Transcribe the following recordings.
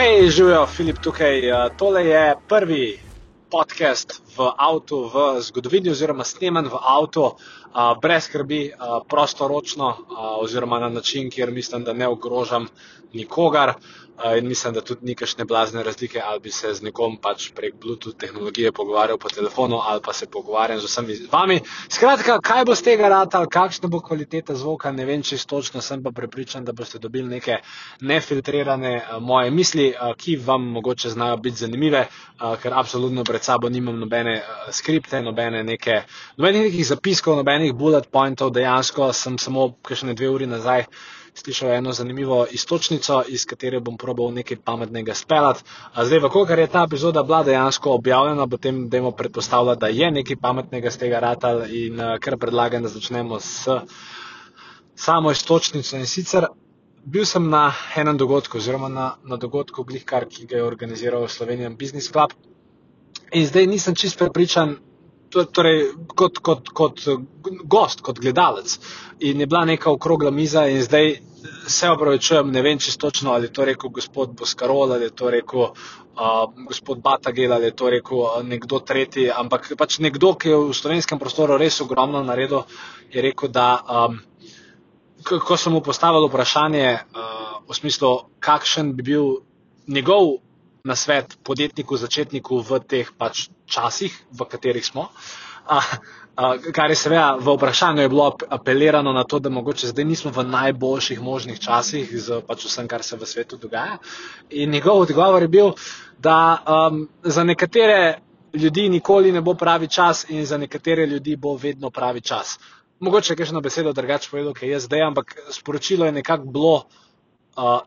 Hej, živijo, Filip tukaj. Tole je prvi podcast v avtu v zgodovini, oziroma snemen v avtu, brez skrbi, prostoročno, oziroma na način, kjer mislim, da ne ogrožam nikogar. In mislim, da tudi ni kakšne blazne razlike, ali bi se z nekom pač prek Bluetooth tehnologije pogovarjal po telefonu, ali pa se pogovarjam z vsemi vami. Skratka, kaj bo z tega rata, kakšna bo kvaliteta zvoka, ne vem čisto točno, sem pa prepričan, da boste dobili neke nefiltrirane moje misli, ki vam mogoče znajo biti zanimive, ker absolutno pred sabo nimam nobene skripte, nobene neke, nobenih nekih zapiskov, nobenih bullet pointov, dejansko sem samo kakšne dve uri nazaj slišal eno zanimivo istočnico, iz katere bom probal nekaj pametnega speljati. Zdaj, v kar je ta epizoda bila dejansko objavljena, potem dajmo predpostavljati, da je nekaj pametnega z tega ratal in kar predlagam, da začnemo s samo istočnico. In sicer bil sem na enem dogodku, oziroma na, na dogodku Glihkar, ki ga je organiziral Slovenijan Business Club. In zdaj nisem čist prepričan, torej kot, kot, kot gost, kot gledalec. In je bila neka okrogla miza, in zdaj se opravičujem, ne vem čistočno, ali je to rekel gospod Boskarol, ali je to rekel uh, gospod Batagel, ali je to rekel nekdo tretji, ampak pač nekdo, ki je v slovenskem prostoru res ogromno naredil, je rekel, da. Um, Ko sem mu postavil vprašanje, uh, v smislu, kakšen bi bil njegov na svet podjetniku, začetniku v teh pač časih, v katerih smo. A, a, kar je seveda v vprašanju bilo apelirano na to, da mogoče zdaj nismo v najboljših možnih časih z pač vsem, kar se v svetu dogaja. In njegov odgovor je bil, da um, za nekatere ljudi nikoli ne bo pravi čas in za nekatere ljudi bo vedno pravi čas. Mogoče je kakšno besedo drugače povedal, kaj je zdaj, ampak sporočilo je nekako bilo. Uh,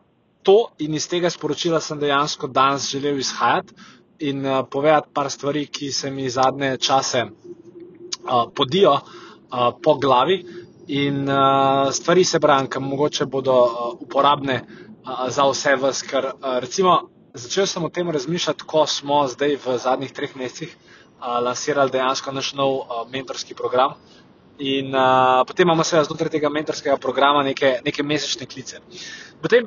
to in iz tega sporočila sem dejansko danes želel izhajati in uh, povedati par stvari, ki se mi zadnje čase uh, podijo uh, po glavi in uh, stvari se brankam, mogoče bodo uh, uporabne uh, za vse vas, ker uh, recimo začel sem o tem razmišljati, ko smo zdaj v zadnjih treh mesecih uh, lansirali dejansko naš nov uh, mentorski program. In uh, potem imamo seveda znotraj tega mentorskega programa neke, neke mesečne klice. Potem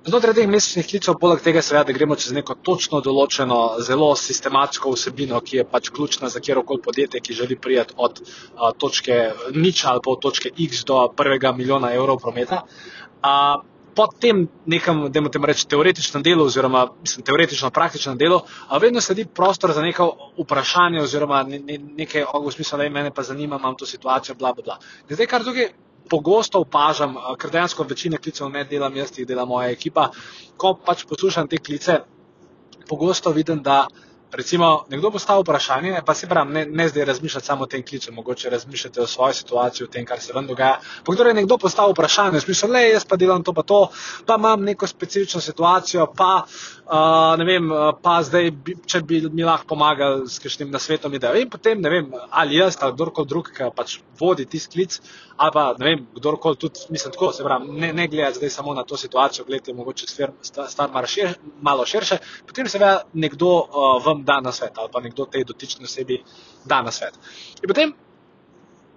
Znotraj teh mesečnih klicev, poleg tega, seveda, da gremo čez neko točno določeno, zelo sistematsko vsebino, ki je pač ključna za kjerkoli podjetje, ki želi prijeti od a, točke nič ali pa od točke X do prvega milijona evrov prometa. A, po tem nekem, da imamo reči, teoretičnem delu, oziroma mislim, teoretično-praktičnem delu, a vedno sledi prostor za neko vprašanje, oziroma ne, ne, nekaj, v smislu, da me pa zanima, imam to situacijo, bla, bla, bla. Zdaj, kar tukaj pogosto opažam, eh, ker dejansko večine klicev ne delam jaz, jih dela moja ekipa. Ko pač poslušam te klice, pogosto vidim, da recimo nekdo postavi vprašanje, pa se pravi, ne, ne zdaj razmišljati samo o tem klicu, mogoče razmišljate o svoji situaciji, o tem, kar se vam dogaja. Pa kdo je nekdo postavil vprašanje, v smislu, le jaz pa delam to, pa to, pa imam neko specifično situacijo, pa uh, ne vem, pa zdaj, bi, če bi mi lahko pomagali s kakšnim nasvetom, da in potem ne vem, ali jaz ali kdorkoli drug, ki pač vodi tisti klic, ali pa ne vem, kdorkoli tudi, mislim tako, se pravi, ne, ne gledati zdaj samo na to situacijo, gledajte mogoče stvar, stvar malo, šir, malo širše, potem seveda nekdo uh, vam da na svet ali pa nekdo tej dotični osebi da na svet. In potem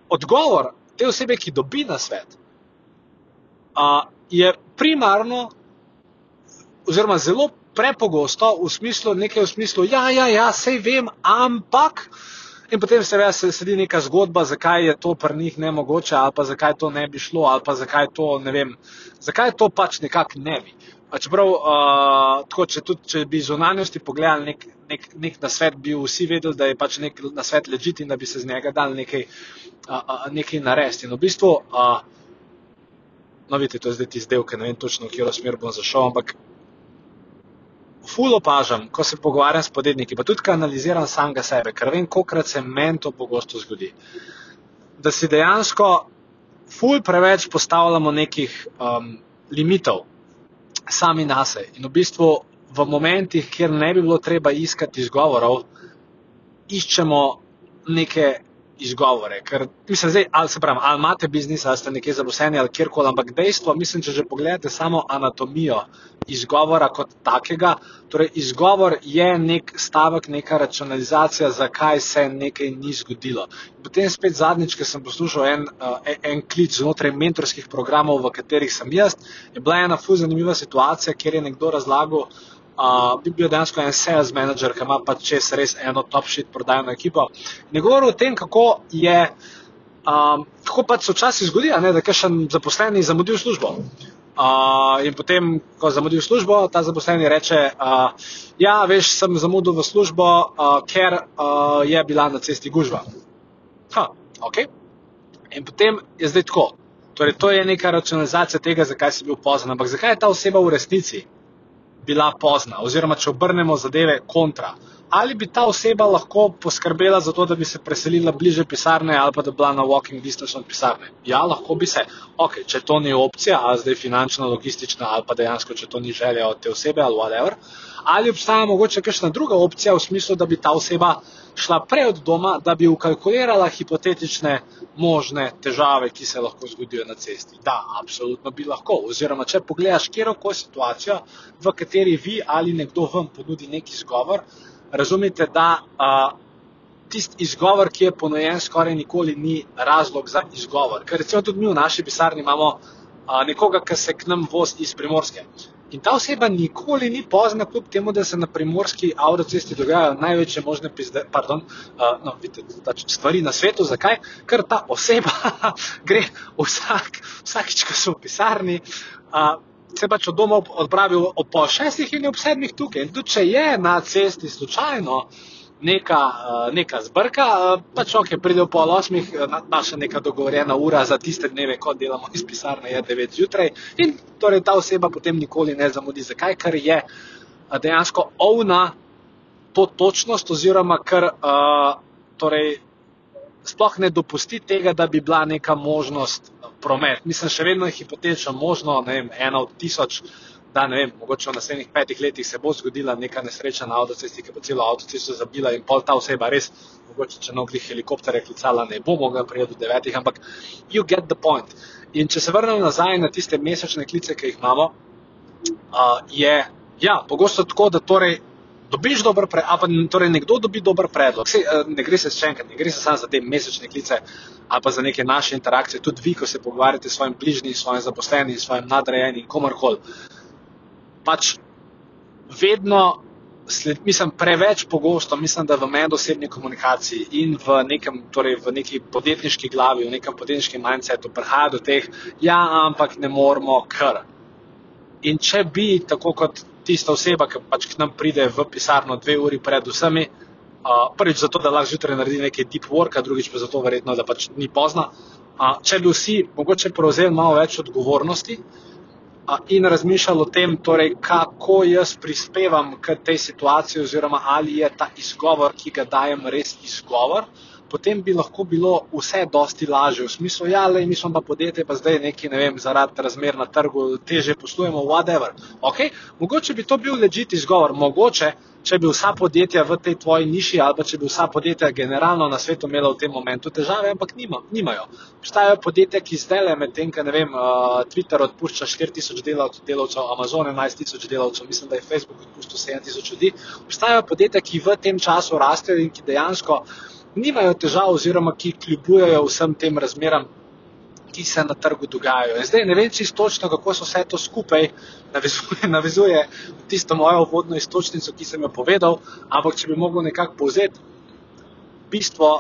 odgovor te osebe, ki dobi na svet, uh, je primarno, oziroma zelo prepogosto v smislu, nekaj v smislu, ja, ja, ja, sej vem, ampak. In potem se veš, sledi neka zgodba, zakaj je to pri njih ne mogoče, ali pa zakaj to ne bi šlo, ali pa zakaj to ne vem, zakaj to pač nekako ne bi. Čeprav, uh, tako, če, tudi, če bi iz zunanjosti pogledali nek, nek, nek na svet, bi vsi vedeli, da je pač nek na svet ležit in da bi se z njega dal nekaj, uh, uh, nekaj narediti. In v bistvu, uh, no, vidite, to je zdaj ti izdelke, ne vem točno, v katero smer bom zašel, ampak ful opažam, ko se pogovarjam s podjetniki, pa tudi, ko analiziram samega sebe, ker vem, kolikrat se meni to pogosto zgodi. Da si dejansko ful preveč postavljamo nekih um, limitov sami na sebe. In v bistvu v momentih, kjer ne bi bilo treba iskati izgovorov, iščemo neke izgovore. Ker, mislim, zdaj, ali se pravi, ali imate biznis, ali ste nekje zaposleni, ali kjerkoli, ampak dejstvo, mislim, če že pogledate samo anatomijo izgovora kot takega, torej izgovor je nek stavek, neka racionalizacija, zakaj se nekaj ni zgodilo. Potem spet zadnjič, ko sem poslušal en, uh, en klic znotraj mentorskih programov, v katerih sem jaz, je bila ena fu zanimiva situacija, kjer je nekdo razlagal, Bi bil dejansko en sales manager, ki ima pa čez res eno top shit prodajno ekipo. Ne govorim o tem, kako je, um, kako pač se včasih zgodi, ne, da je še en zaposleni zamudil službo. Uh, in potem, ko zamudil službo, ta zaposleni reče: uh, Ja, veš, sem zamudil v službo, uh, ker uh, je bila na cesti gužva. Ha, ok. In potem je zdaj tako. Torej, to je neka racionalizacija tega, zakaj si bil poznan. Ampak zakaj je ta oseba v resnici? Bila pozna, oziroma če obrnemo zadeve kontra. Ali bi ta oseba lahko poskrbela za to, da bi se preselila bliže pisarne ali pa da bi bila na walking distance od pisarne? Ja, lahko bi se. Ok, če to ni opcija, ali zdaj finančna, logistična ali pa dejansko, če to ni želja od te osebe ali whatever. Ali obstaja mogoče kakšna druga opcija v smislu, da bi ta oseba šla prej od doma, da bi ukalkulirala hipotetične možne težave, ki se lahko zgodijo na cesti. Da, absolutno bi lahko. Oziroma, če pogledaš kjerkoli situacijo, v kateri vi ali nekdo vam ponudi neki izgovor, razumete, da uh, tisti izgovor, ki je ponujen, skoraj nikoli ni razlog za izgovor. Ker recimo tudi mi v naši pisarni imamo uh, nekoga, ki se k nam vozi iz primorske. In ta oseba nikoli ni pozna, kljub temu, da se na primorski avtocesti dogajajo največje možne pizde, pardon, uh, no, vidite, pač stvari na svetu. Zakaj? Ker ta oseba gre vsak, vsakič, ko so v pisarni, uh, se pač od doma odpravi ob pol šestih in ob sedmih tukaj. In tudi če je na cesti slučajno, neka, uh, neka zbrka, uh, pač ok, pride v pol osmih, uh, naša neka dogovorjena ura za tiste dneve, ko delamo iz pisarne, je 9 zjutraj in torej ta oseba potem nikoli ne zamudi. Zakaj? Ker je dejansko ovna to točnost oziroma ker uh, torej, sploh ne dopusti tega, da bi bila neka možnost promet. Mislim, še vedno je hipotetično možno, ne vem, ena od tisoč da ne vem, mogoče v naslednjih petih letih se bo zgodila neka nesreča na avtocesti, ki bo celo avtocesto zabila in pol ta oseba res, mogoče če nogli helikoptere klicala, ne bo mogla prijeti do devetih, ampak you get the point. In če se vrnem nazaj na tiste mesečne klice, ki jih imamo, uh, je ja, pogosto tako, da torej. Dobiš dober predlog, ali pa torej nekdo dobi dober predlog. Se, ne gre se še enkrat, ne gre se samo za te mesečne klice ali pa za neke naše interakcije. Tudi vi, ko se pogovarjate s svojim bližnjim, svojim zaposlenim, svojim nadrejenim, komorkoli pač vedno, sled, mislim, preveč pogosto, mislim, da v medosebni komunikaciji in v, nekem, torej v neki podjetniški glavi, v nekem podjetniškem mindsetu prihaja do teh, ja, ampak ne moramo kar. In če bi, tako kot tista oseba, ki pač k nam pride v pisarno dve uri pred vsemi, uh, prvič zato, da lahko zjutraj naredi nekaj deep work, drugič pa zato verjetno, da pač ni pozna, uh, če bi vsi mogoče prevzeli malo več odgovornosti, uh, in razmišljali o tem, torej, kako jaz prispevam k tej situaciji, oziroma ali je ta izgovor, ki ga dajem, res izgovor. Potem bi lahko bilo vse dosti lažje, v smislu, ja, le mi smo pa podjetje, pa zdaj neki, ne vem, zaradi razmer na trgu teže poslujemo, whatever. Okay? Mogoče bi to bil ležit izgovor, mogoče če bi vsa podjetja v tej tvoji niši ali pa če bi vsa podjetja generalno na svetu imela v tem momentu težave, ampak nima, nimajo. Obstajajo podjetja, ki zdaj le med tem, ker ne vem, uh, Twitter odpušča 4000 delavcev, delavcev, Amazon 11000 delavcev, mislim, da je Facebook odpustil 7000 ljudi. Obstajajo podjetja, ki v tem času rastejo in ki dejansko nimajo težav oziroma ki kljubujejo vsem tem razmeram ki se na trgu dogajajo. In zdaj ne vem čisto točno, kako se vse to skupaj navezuje, navezuje tisto mojo vodno istočnico, ki sem jo povedal, ampak če bi mogel nekako povzeti, bistvo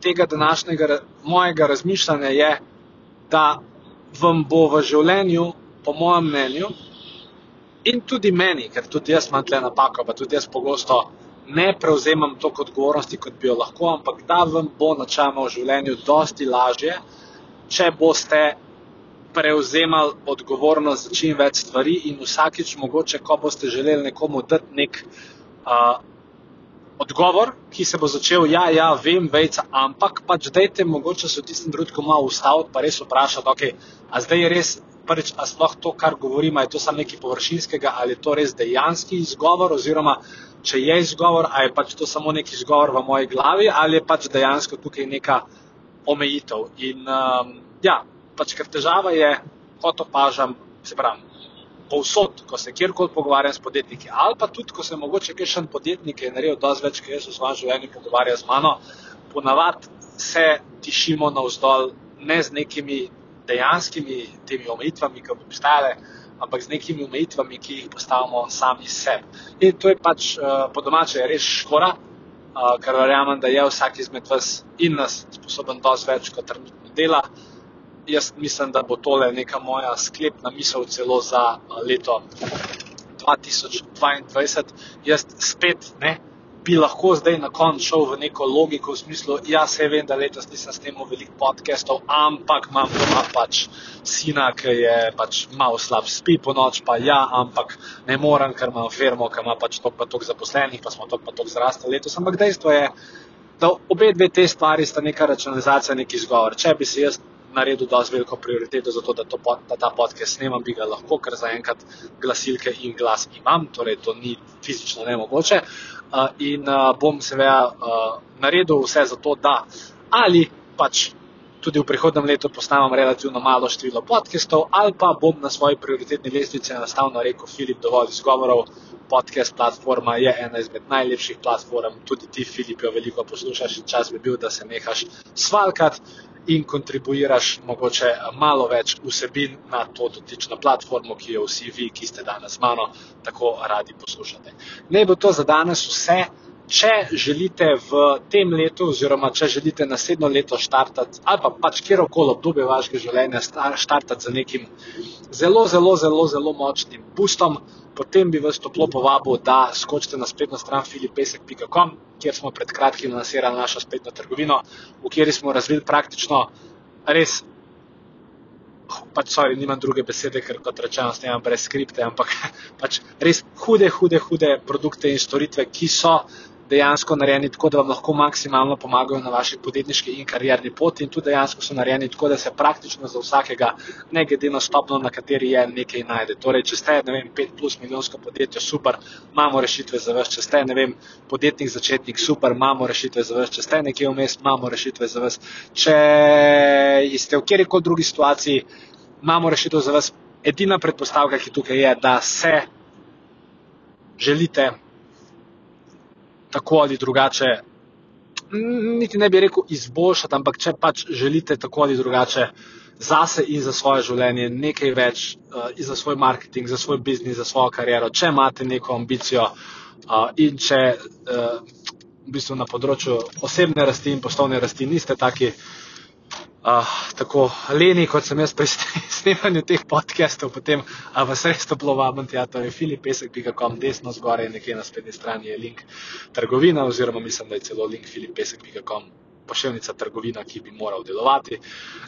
tega današnjega mojega razmišljanja je, da vam bo v življenju, po mojem mnenju, in tudi meni, ker tudi jaz imam tle napako, pa tudi jaz pogosto ne prevzemam toliko odgovornosti, kot bi jo lahko, ampak da vam bo načelno v življenju dosti lažje, če boste prevzemali odgovornost za čim več stvari in vsakič, mogoče, ko boste želeli nekomu dati nek uh, odgovor, ki se bo začel, ja, ja, vem, vejca, ampak pač dajte mogoče se v tistem trenutku malo ustaviti, pa res vprašati, ok, a zdaj je res prvič, a sploh to, kar govorimo, je to samo nekaj površinskega, ali je to res dejanski izgovor, oziroma če je izgovor, ali je pač to samo neki izgovor v moji glavi, ali je pač dejansko tukaj neka omejitev. In um, ja, pač ker težava je, kot opažam, se pravi. Povsod, ko se kjerkoli pogovarjam s podjetniki, ali pa tudi, ko se mogoče kaj še podjetniki, ki je naredil dosti več, kot jaz v svojem življenju, pogovarja z mano, ponavadi se tišimo navzdol, ne z nekimi dejanskimi temi omejitvami, ki bi obstajale, ampak z nekimi omejitvami, ki jih postavimo sami sebi. In to je pač uh, po domače res škoda, uh, ker verjamem, da je vsak izmed vas in nas sposoben dosti več kot trenutno dela. Jaz mislim, da bo tole neka moja sklepna misel celo za uh, leto 2022. Jaz spet ne bi lahko zdaj na koncu šel v neko logiko, v smislu, ja, se vem, da letos nisem snimil veliko podcastov, ampak imam doma pač sina, ki je pač malo slab, spi po noč, pa ja, ampak ne morem, ker imam firmo, ki ima pač tok pa tok zaposlenih, pa smo tok pa tok zrasli letos. Ampak dejstvo je, da obe dve te stvari sta neka racionalizacija, neki izgovor. Če bi se jaz naredil dosti veliko prioriteto za to, da, to, da ta podcast snemam, bi ga lahko, ker zaenkrat glasilke in glas imam, torej to ni fizično nemogoče. Uh, in uh, bom seveda uh, naredil vse za to, da ali pač tudi v prihodnem letu posnamem relativno malo število podcastov, ali pa bom na svoji prioritetni lestvici enostavno rekel, Filip, dovolj izgovorov. Podcast platforma je ena izmed najlepših platform, tudi ti, Filip, jo veliko poslušaš in čas bi bil, da se nehaš svalkati in kontribuiraš mogoče malo več vsebin na to dotično platformo, ki jo vsi vi, ki ste danes z mano, tako radi poslušate. Ne bo to za danes vse. Če želite v tem letu, oziroma če želite naslednjo leto štartati, ali pa pač kjerkoli obdobje vašega življenja štartati z nekim zelo, zelo, zelo, zelo močnim boostom, potem bi vas toplo povabil, da skočite na spletno stran filipesek.com, kjer smo pred kratkim lansirali našo spletno trgovino, v kateri smo razvili praktično res. Pač, sorry, nimam druge besede, ker kot rečeno, snemam brez skripte, ampak pač res hude, hude, hude produkte in storitve, ki so dejansko narejeni tako, da vam lahko maksimalno pomagajo na vaši podjetniški in karjerni poti, in tudi dejansko so narejeni tako, da se praktično za vsakega, ne glede na stopno, na kateri je, nekaj najde. Torej, če ste, ne vem, 5 plus milijonsko podjetje, super, imamo rešitve za vas, če ste, ne vem, podjetnik, začetnik, super, imamo rešitve za vas, če ste nekje vmes, imamo rešitve za vas. Če ste v kjerkoli drugi situaciji, imamo rešitev za vas. Edina predpostavka, ki tukaj je, da se želite tako ali drugače, niti ne bi rekel izboljšati, ampak če pač želite tako ali drugače zase in za svoje življenje nekaj več, uh, za svoj marketing, za svoj biznis, za svojo kariero, če imate neko ambicijo uh, in če uh, v bistvu na področju osebne rasti in poslovne rasti niste taki uh, tako leni, kot sem jaz pri snemanju teh podcastov, potem uh, vas res toplo vabim, tja, torej filipesek.com, desno zgoraj, nekje na spletni strani je link trgovina, oziroma mislim, da je celo link filipesek.com pošiljnica trgovina, ki bi moral delovati.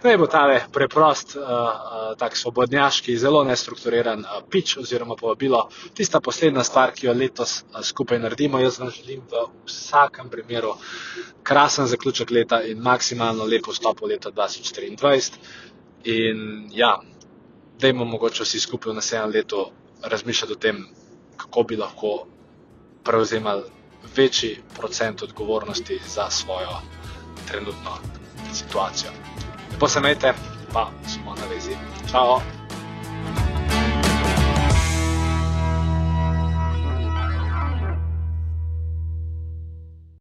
Ne bo tale preprost, uh, uh, tak svobodnjaški, zelo nestrukturiran uh, pič oziroma povabilo. Tista poslednja stvar, ki jo letos uh, skupaj naredimo, jaz vam želim v vsakem primeru krasen zaključek leta in maksimalno lepo vstop v leto 2023. In ja, dajmo mogoče vsi skupaj v naslednjem letu razmišljati o tem, kako bi lahko prevzemali večji procent odgovornosti za svojo trenutno situacijo. Lepo se imejte, pa smo na vezi. Čau!